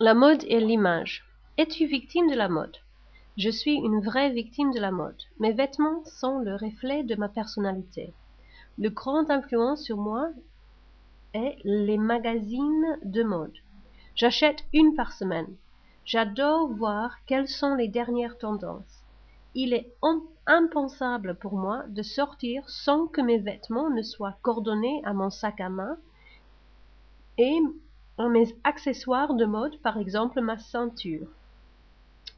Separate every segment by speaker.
Speaker 1: La mode et l'image. Es-tu victime de la mode? Je suis une vraie victime de la mode. Mes vêtements sont le reflet de ma personnalité. Le grand influence sur moi est les magazines de mode. J'achète une par semaine. J'adore voir quelles sont les dernières tendances. Il est impensable pour moi de sortir sans que mes vêtements ne soient coordonnés à mon sac à main et mes accessoires de mode, par exemple ma ceinture.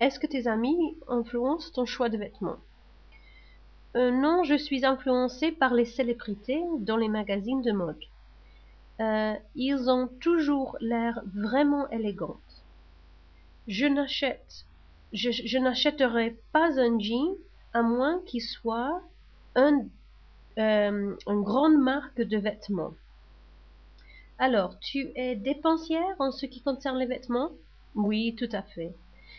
Speaker 1: Est-ce que tes amis influencent ton choix de vêtements? Euh, Non, je suis influencée par les célébrités dans les magazines de mode. Euh, ils ont toujours l'air vraiment élégants. Je n'achète, je, je n'achèterai pas un jean à moins qu'il soit un, euh, une grande marque de vêtements. Alors, tu es dépensière en ce qui concerne les vêtements? Oui, tout à fait.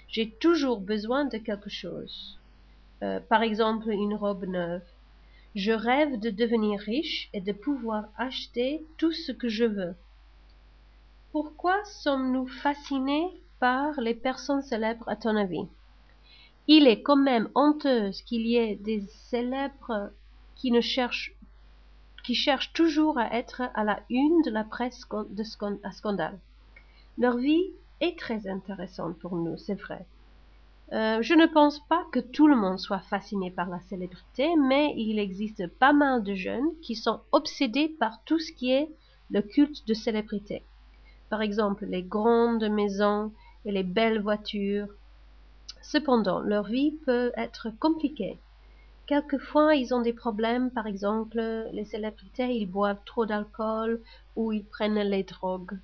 Speaker 1: J'ai toujours besoin de quelque chose. Euh, par exemple, une robe neuve. Je rêve de devenir riche et de pouvoir acheter tout ce que je veux. Pourquoi sommes-nous fascinés par les personnes célèbres à ton avis? Il est quand même honteux qu'il y ait des célèbres qui ne cherchent qui cherchent toujours à être à la une de la presse de à scandale. Leur vie est très intéressante pour nous, c'est vrai. Euh, je ne pense pas que tout le monde soit fasciné par la célébrité, mais il existe pas mal de jeunes qui sont obsédés par tout ce qui est le culte de célébrité. Par exemple, les grandes maisons et les belles voitures. Cependant, leur vie peut être compliquée. Quelquefois, ils ont des problèmes, par exemple, les célébrités, ils boivent trop d'alcool ou ils prennent les drogues.